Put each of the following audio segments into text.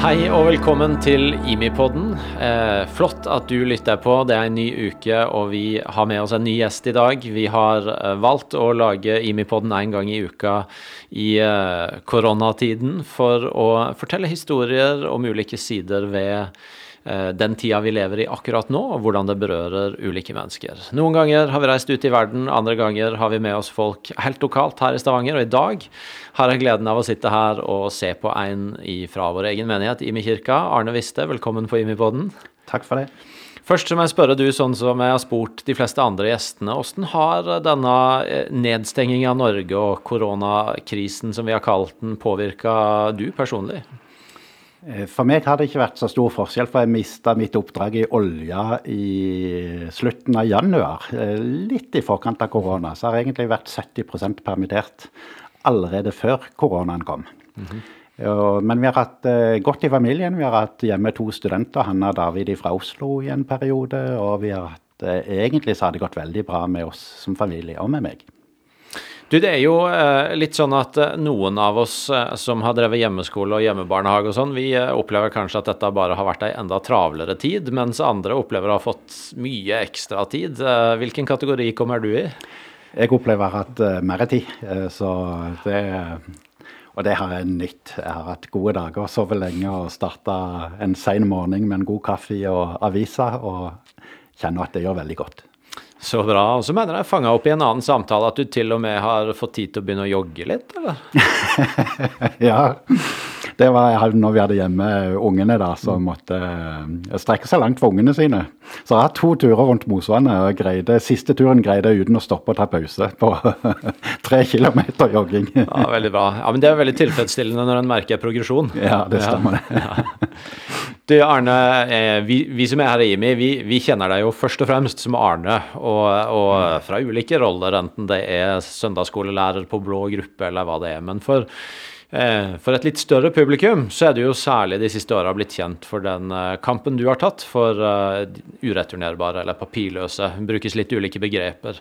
Hei og velkommen til Imipodden. Eh, flott at du lytter på. Det er en ny uke, og vi har med oss en ny gjest i dag. Vi har eh, valgt å lage Imipodden én gang i uka i eh, koronatiden for å fortelle historier om ulike sider ved den tida vi lever i akkurat nå, og hvordan det berører ulike mennesker. Noen ganger har vi reist ut i verden, andre ganger har vi med oss folk helt lokalt her i Stavanger. Og i dag har jeg gleden av å sitte her og se på en fra vår egen menighet, Imi kirka. Arne Viste, velkommen på Imi-podden. Takk for det. Først må jeg spørre du, sånn som jeg har spurt de fleste andre gjestene, hvordan har denne eh, nedstengingen av Norge og koronakrisen, som vi har kalt den, påvirka du personlig? Eh, for meg har det ikke vært så stor forskjell, for jeg mista mitt oppdrag i olja i slutten av januar. Eh, litt i forkant av korona. Så har jeg egentlig vært 70% permittert allerede før koronaen kom. Mm -hmm. Men vi har hatt eh, godt i familien. Vi har hatt hjemme to studenter, Hanna og David fra Oslo i en periode. Og vi har hatt, egentlig så har det gått veldig bra med oss som familie, og med meg. Du, det er jo eh, litt sånn at eh, noen av oss eh, som har drevet hjemmeskole og hjemmebarnehage og sånn, vi opplever kanskje at dette bare har vært ei enda travlere tid, mens andre opplever å ha fått mye ekstra tid. Hvilken kategori kommer du i? Jeg opplever at ha hatt uh, mer tid, så det og det har jeg nytt. Jeg har hatt gode dager, sovet lenge og starta en sen morgen med en god kaffe og aviser, og kjenner at det gjør veldig godt. Så bra. Og så mener jeg fanga opp i en annen samtale at du til og med har fått tid til å begynne å jogge litt, eller? ja. Det var når vi hadde hjemme ungene, da, som måtte uh, strekke seg langt for ungene sine. Så jeg har to turer rundt Mosvannet, og greide, siste turen greide jeg uten å stoppe og ta pause på tre kilometer jogging. ja, Veldig bra. Ja, men Det er veldig tilfredsstillende når en merker progresjon. Ja, det stemmer det. Ja. Du Arne, eh, vi, vi, som er her i IMI, vi, vi, kjenner deg jo først og fremst som Arne, og, og fra ulike roller, enten det er søndagsskolelærer på blå gruppe eller hva det er. Men for Eh, for et litt større publikum så er du jo særlig de siste åra blitt kjent for den eh, kampen du har tatt for uh, ureturnerbare eller papirløse. Brukes litt ulike begreper.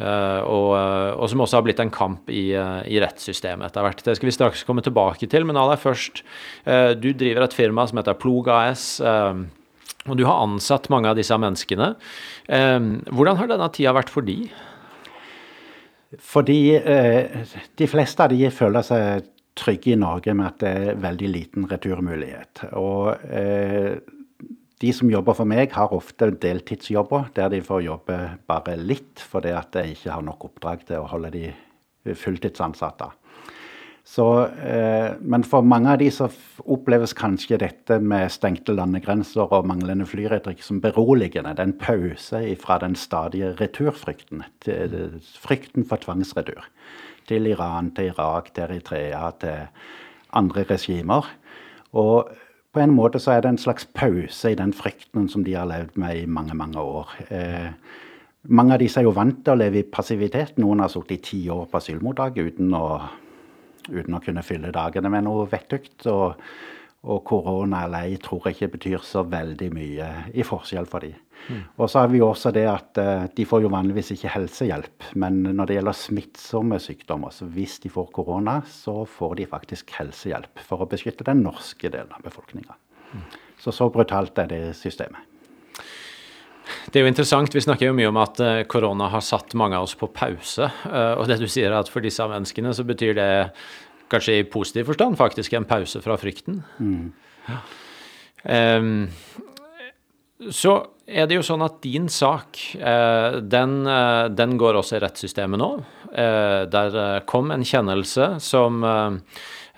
Og, og, som også har blitt en kamp i, i, rettssystemet etter hvert. Det skal vi straks komme tilbake til, men aller først. Du driver et firma som heter Plog AS. Og du har ansatt mange av disse menneskene. Hvordan har denne tida vært for de? Fordi eh, de fleste av de føler seg trygge i Norge med at det er veldig liten returmulighet. Og eh, de som jobber for meg, har ofte deltidsjobber der de får jobbe bare litt fordi at jeg ikke har nok oppdrag til å holde de fulltidsansatte. Så, eh, men for mange av de så oppleves kanskje dette med stengte landegrenser og manglende flyretrykk som beroligende. Det er en pause fra den stadige returfrykten. Frykten for tvangsretur til Iran, til Irak, til Eritrea, til andre regimer. Og på en måte så er det en slags pause i den frykten som de har levd med i mange, mange år. Eh, mange av disse er jo vant til å leve i passivitet. Noen har sittet i ti år på asylmottak uten å, uten å kunne fylle dagene med noe vettugt. Og, og korona eller ei tror jeg ikke betyr så veldig mye i forskjell for dem. Mm. Og så har vi også det at uh, de får jo vanligvis ikke helsehjelp. Men når det gjelder smittsomme sykdommer, så hvis de får korona, så får de faktisk helsehjelp for å beskytte den norske delen av befolkninga. Mm. Så så brutalt er det systemet. Det er jo interessant. Vi snakker jo mye om at eh, korona har satt mange av oss på pause. Eh, og det du sier er at for disse menneskene så betyr det kanskje i positiv forstand faktisk en pause fra frykten. Mm. Ja. Um, så er det jo sånn at din sak, eh, den, eh, den går også i rettssystemet nå. Eh, der kom en kjennelse som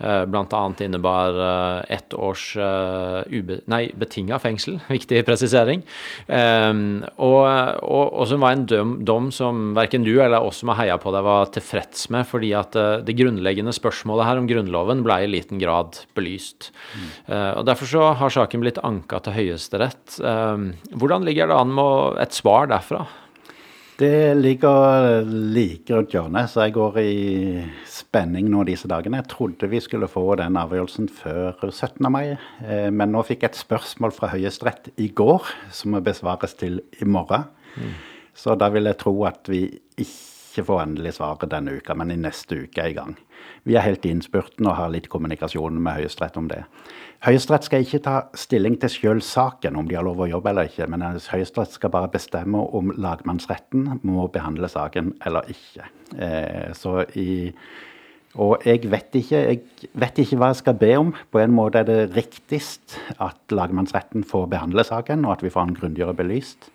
Bl.a. innebar eh, ett års eh, ube, nei, betinga fengsel, viktig presisering. Og, og, og, som var en dom, dom som verken du eller oss som har heia på deg, var tilfreds med, fordi at det grunnleggende spørsmålet her om Grunnloven ble i liten grad belyst. Mm. Og Derfor så har saken blitt anka til Høyesterett. Hvordan ligger det an med et svar derfra? Det ligger like rundt hjørnet, så jeg går i spenning nå disse dagene. Jeg trodde vi skulle få den avgjørelsen før 17. mai, eh, men nå fikk jeg et spørsmål fra Høyesterett i går som må besvares til i morgen. Mm. Så da vil jeg tro at vi ikke får endelig svaret denne uka, men i neste uke er i gang. Vi er helt i innspurten og har litt kommunikasjon med Høyesterett om det. Høyesterett skal ikke ta stilling til sjøl saken, om de har lov å jobbe eller ikke, men Høyesterett skal bare bestemme om lagmannsretten må behandle saken eller ikke. Eh, så i, og jeg vet, ikke, jeg vet ikke hva jeg skal be om. På en måte er det riktigst at lagmannsretten får behandle saken, og at vi får den grundigere belyst.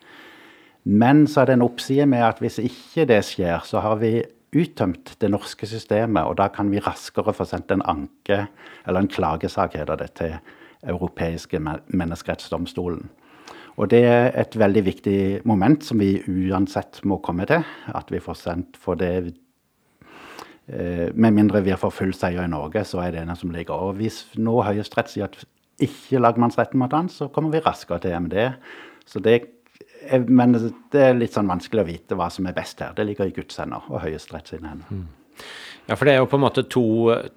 Men så er det en oppside med at hvis ikke det skjer, så har vi uttømt det norske systemet, og da kan vi raskere få sendt en anke, eller en klagesak, heter det, til europeiske menneskerettsdomstolen. Og det er et veldig viktig moment som vi uansett må komme til. At vi får sendt for det eh, Med mindre vi får full seier i Norge, så er det en som ligger. Og hvis nå Høyesterett sier at ikke lagmannsretten må ta den, så kommer vi raskere til EMD. Så det men det er litt sånn vanskelig å vite hva som er best her. Det ligger i Guds hender og Høyesterett sine hender. Mm. Ja, for det er jo på en måte to,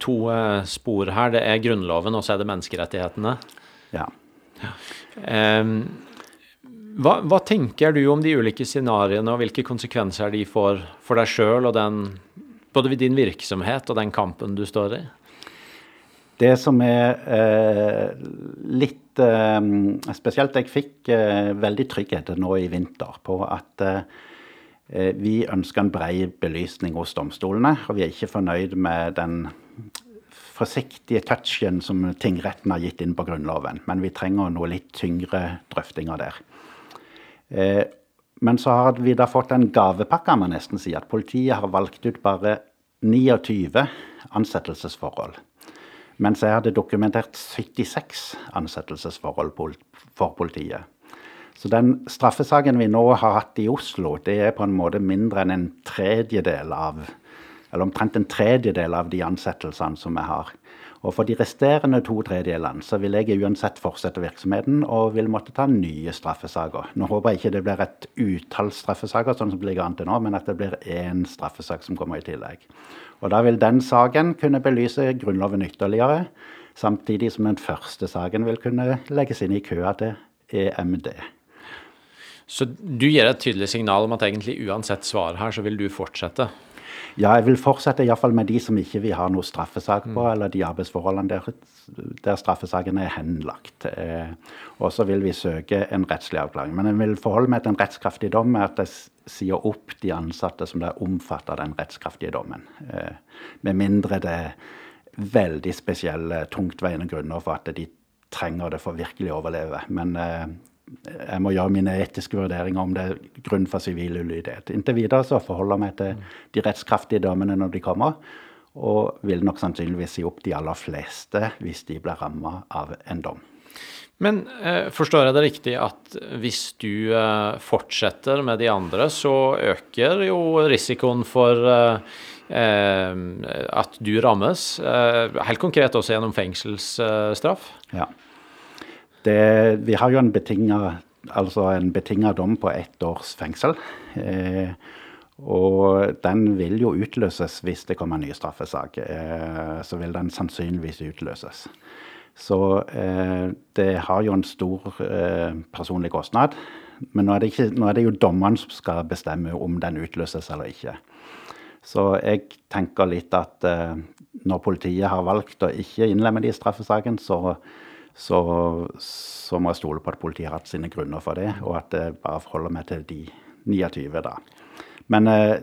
to eh, spor her. Det er Grunnloven, og så er det menneskerettighetene. Ja. ja. Um, hva, hva, tenker du om de ulike scenarioene, og hvilke konsekvenser de får for deg sjøl og den, både din virksomhet og den kampen du står i? Det som er eh, litt eh, spesielt Jeg fikk eh, veldig trygghet nå i vinter på at eh, vi ønsker en bred belysning hos domstolene. Og vi er ikke fornøyd med den forsiktige touchen som tingretten har gitt inn på Grunnloven. Men vi trenger noe litt tyngre drøftinger der. Eh, men så har vi da fått en gavepakke, må nesten si. At politiet har valgt ut bare 29 ansettelsesforhold. Mens jeg hadde dokumentert 76 ansettelsesforhold for politiet. Så den straffesaken vi nå har hatt i Oslo, det er på en måte mindre enn en tredjedel av Eller omtrent en tredjedel av de ansettelsene som jeg har. Og for de resterende to tredjedelene så vil jeg uansett fortsette virksomheten og vil måtte ta nye straffesaker. Nå håper jeg ikke det blir et utall straffesaker, sånn som det ligger an til nå, men at det blir én straffesak som kommer i tillegg. Og Da vil den saken kunne belyse Grunnloven ytterligere, samtidig som den første saken vil kunne legges inn i køa til EMD. Så du gir et tydelig signal om at egentlig uansett svar her, så vil du fortsette? Ja, jeg vil fortsette iallfall med de som ikke vi har noe straffesak på, mm. eller de arbeidsforholdene der, der straffesaken er henlagt. Eh, og så vil vi søke en rettslig avklaring. Men jeg vil forholde meg til en rettskraftig dom med at jeg sier opp de ansatte som er omfattet av den rettskraftige dommen. Eh, med mindre det er veldig spesielle, tungtveiende grunner for at de trenger det for virkelig å overleve. Men eh, jeg må gjøre mine etiske vurderinger om det er grunn for sivil ulydighet. Inntil videre så forholder jeg meg til de rettskraftige dømmene når de kommer, og vil nok sannsynligvis si opp de aller fleste hvis de blir ramma av en dom. Men eh, forstår jeg det riktig at hvis du eh, fortsetter med de andre, så øker jo risikoen for eh, at du rammes, helt konkret også gjennom fengselsstraff? Ja. Det, vi har jo en betinga altså dom på ett års fengsel. Eh, og den vil jo utløses hvis det kommer en ny straffesak. så vil den sannsynligvis utløses. Så eh, det har jo en stor eh, personlig kostnad. Men nå er, ikke, nå er, det jo dommeren som skal bestemme om den utløses eller ikke. Så jeg tenker litt at eh, når politiet har valgt å ikke innlemme de i straffesaken, så, så, så, må jeg stole på at politiet har hatt sine grunner for det, og at jeg bare forholder meg til de 29 da. Men eh,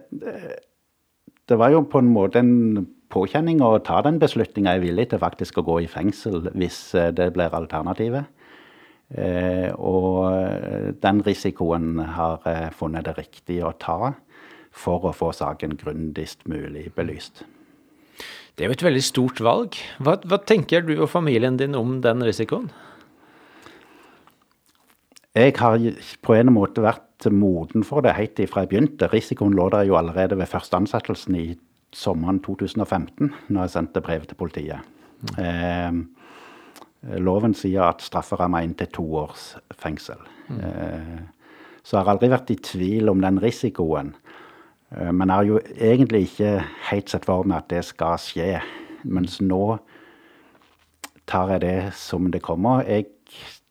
det var jo på en måte en påkjenning å ta den beslutninga. Jeg er villig til faktisk å gå i fengsel hvis eh, det blir alternativet. Eh, og eh, den risikoen har jeg funnet det riktig å ta for å få saken grundigst mulig belyst. Det er jo et veldig stort valg. Hva, hva tenker du og familien din om den risikoen? Jeg har på en måte vært moden for det helt ifra jeg begynte. Risikoen lå der jo allerede ved første ansettelsen i sommeren 2015, når jeg sendte brev til politiet. Eh, loven sier at strafferamma er inntil to års fengsel. Mm. Eh, Så jeg har aldri vært i tvil om den risikoen. Eh, men jeg har jo egentlig ikke helt sett for meg at det skal skje. Mens nå tar jeg det som det kommer. Jeg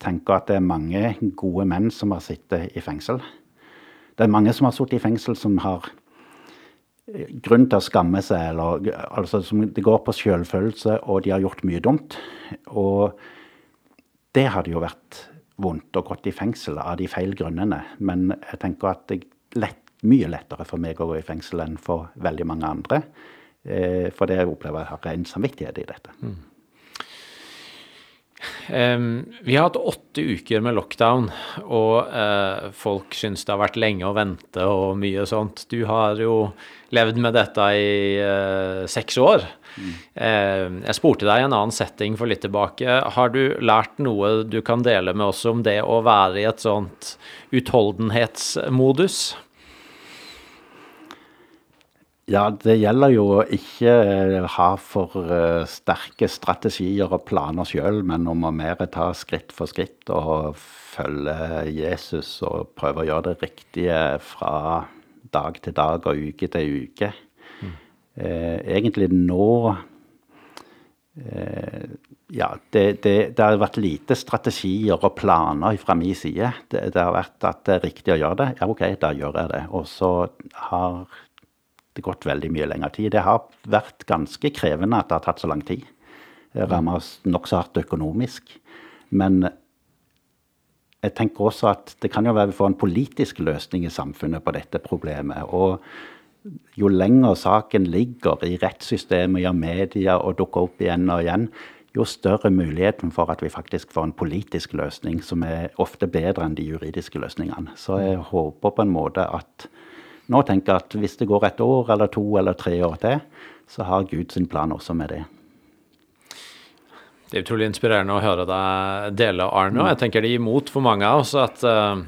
tenker at det er mange gode menn som har sittet i fengsel. Det er mange som har sittet i fengsel som har eh, grunn til å skamme seg, eller altså det går på selvfølelse, og de har gjort mye dumt. Og det hadde jo vært vondt å gått i fengsel av de feil grunnene. Men jeg tenker at det lett, mye lettere for meg å gå i fengsel enn for veldig mange andre. Eh, for det jeg opplever jeg har ren samvittighet i dette. Mm. Um, vi har hatt åtte uker med lockdown, og uh, folk syns det har vært lenge å vente og mye sånt. Du har jo levd med dette i uh, seks år. Mm. Uh, jeg spurte deg i en annen setting for litt tilbake. Har du lært noe du kan dele med oss om det å være i et sånt utholdenhetsmodus? Ja, det gjelder jo å ikke eh, ha for uh, sterke strategier og planer sjøl, men om å mer ta skritt for skritt og følge Jesus og prøve å gjøre det riktige fra dag til dag og uke til uke. Mm. Eh, egentlig nå eh, Ja, det, det, det, har vært lite strategier og planer fra min side. Det, det har vært at det er riktig å gjøre det. Ja, OK, da gjør jeg det. Og så har det gått veldig mye lengre tid. Det har vært ganske krevende at det har tatt så lang tid. Rammer oss nokså hardt økonomisk. Men jeg tenker også at det kan jo være vi får en politisk løsning i samfunnet på dette problemet. Og jo lenger saken ligger i rettssystemet, i media og dukker opp igjen og igjen, jo større muligheten for at vi faktisk får en politisk løsning som er ofte bedre enn de juridiske løsningene. Så jeg håper på en måte at nå tenker jeg at hvis det går et år eller to eller tre år til, så har Gud sin plan også med det. Det er utrolig inspirerende å høre deg dele, Arne. Og jeg tenker det gir mot for mange av oss at uh,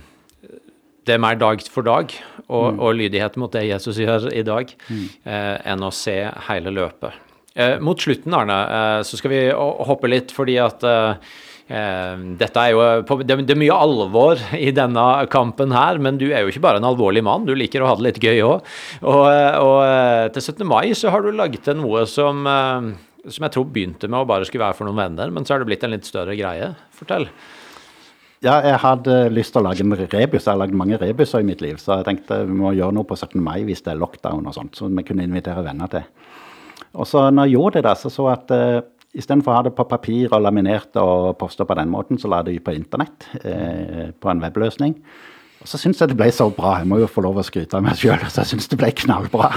det er mer dag for dag og, mm. og, lydighet mot det Jesus gjør i dag, mm. uh, enn å se hele løpet. Uh, mot slutten, Arne, så skal vi hoppe litt fordi at dette er jo det, er mye alvor i denne kampen her, men du er jo ikke bare en alvorlig mann, du liker å ha det litt gøy òg. Og, og, eh, til 17. mai så har du laget til noe som, eh, som jeg tror begynte med å bare skulle være for noen venner, men så har det blitt en litt større greie. Fortell. Ja, jeg hadde lyst til å lage en rebus. Jeg har lagd mange rebuser i mitt liv, så jeg tenkte vi må gjøre noe på 17. mai hvis det er lockdown og sånt, så vi kunne invitere venner til. Og så når jeg gjorde det, så så at Istedenfor å ha det på papir og laminert og poste på den måten, så la jeg det på internett. Eh, på en webløsning. Og så syns jeg det ble så bra. Jeg må jo få lov å skryte av meg sjøl. Så jeg syns det ble knallbra.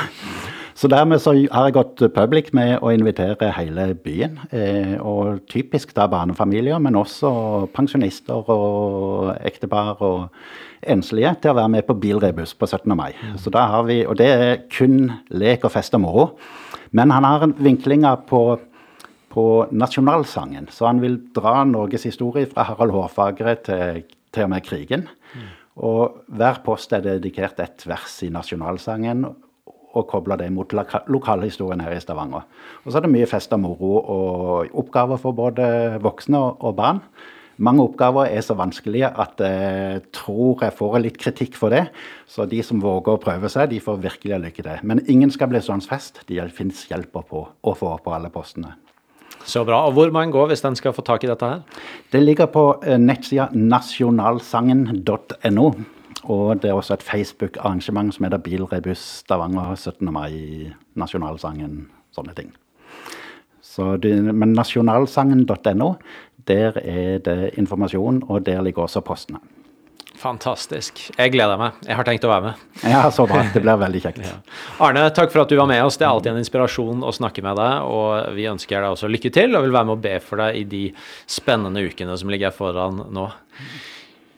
Så dermed så har jeg gått public med å invitere hele byen. Eh, og typisk da barnefamilier, men også pensjonister og ektepar og enslige til å være med på bilrebus på 17. mai. Så da har vi, Og det er kun lek og fest og moro. Men han har vinklinger på på nasjonalsangen. Så han vil dra Norges historie fra Harald Hårfagre til, til og med krigen. Mm. Og hver post er dedikert et vers i nasjonalsangen, og kobler det mot lokalhistorien her i Stavanger. Og så er det mye fest og moro og oppgaver for både voksne og barn. Mange oppgaver er så vanskelige at jeg tror jeg får litt kritikk for det. Så de som våger å prøve seg, de får virkelig lykke til. Men ingen skal bli sånn fest. Det fins hjelper på å få på alle postene. Så bra. Og Hvor må en gå hvis en skal få tak i dette her? Det ligger på eh, nettsida nasjonalsangen.no. Og det er også et Facebook-arrangement som heter Bilrebus Stavanger 17. mai, nasjonalsangen, sånne ting. Så det, men nasjonalsangen.no, der er det informasjon, og der ligger også postene. Fantastisk. Jeg gleder meg. Jeg har tenkt å være med. Ja, så bra. Det blir veldig kjekt. ja. Arne, takk for at du var med oss. Det er alltid en inspirasjon å snakke med deg. Og vi ønsker deg også lykke til, og vil være med og be for deg i de spennende ukene som ligger foran nå.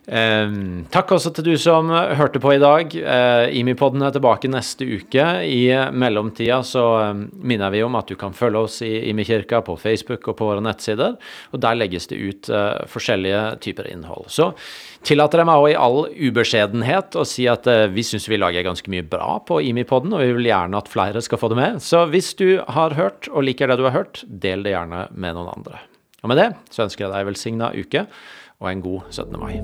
Eh, takk også til du som hørte på i dag. Eh, Imipodden er tilbake neste uke. I mellomtida så eh, minner vi om at du kan følge oss i Imikirka på Facebook og på våre nettsider. Og der legges det ut eh, forskjellige typer innhold. Så tillater jeg meg òg i all ubeskjedenhet å si at eh, vi syns vi lager ganske mye bra på Imipodden, og vi vil gjerne at flere skal få det med. Så hvis du har hørt og liker det du har hørt, del det gjerne med noen andre. Og med det så ønsker jeg deg velsigna uke og en god 17. mai.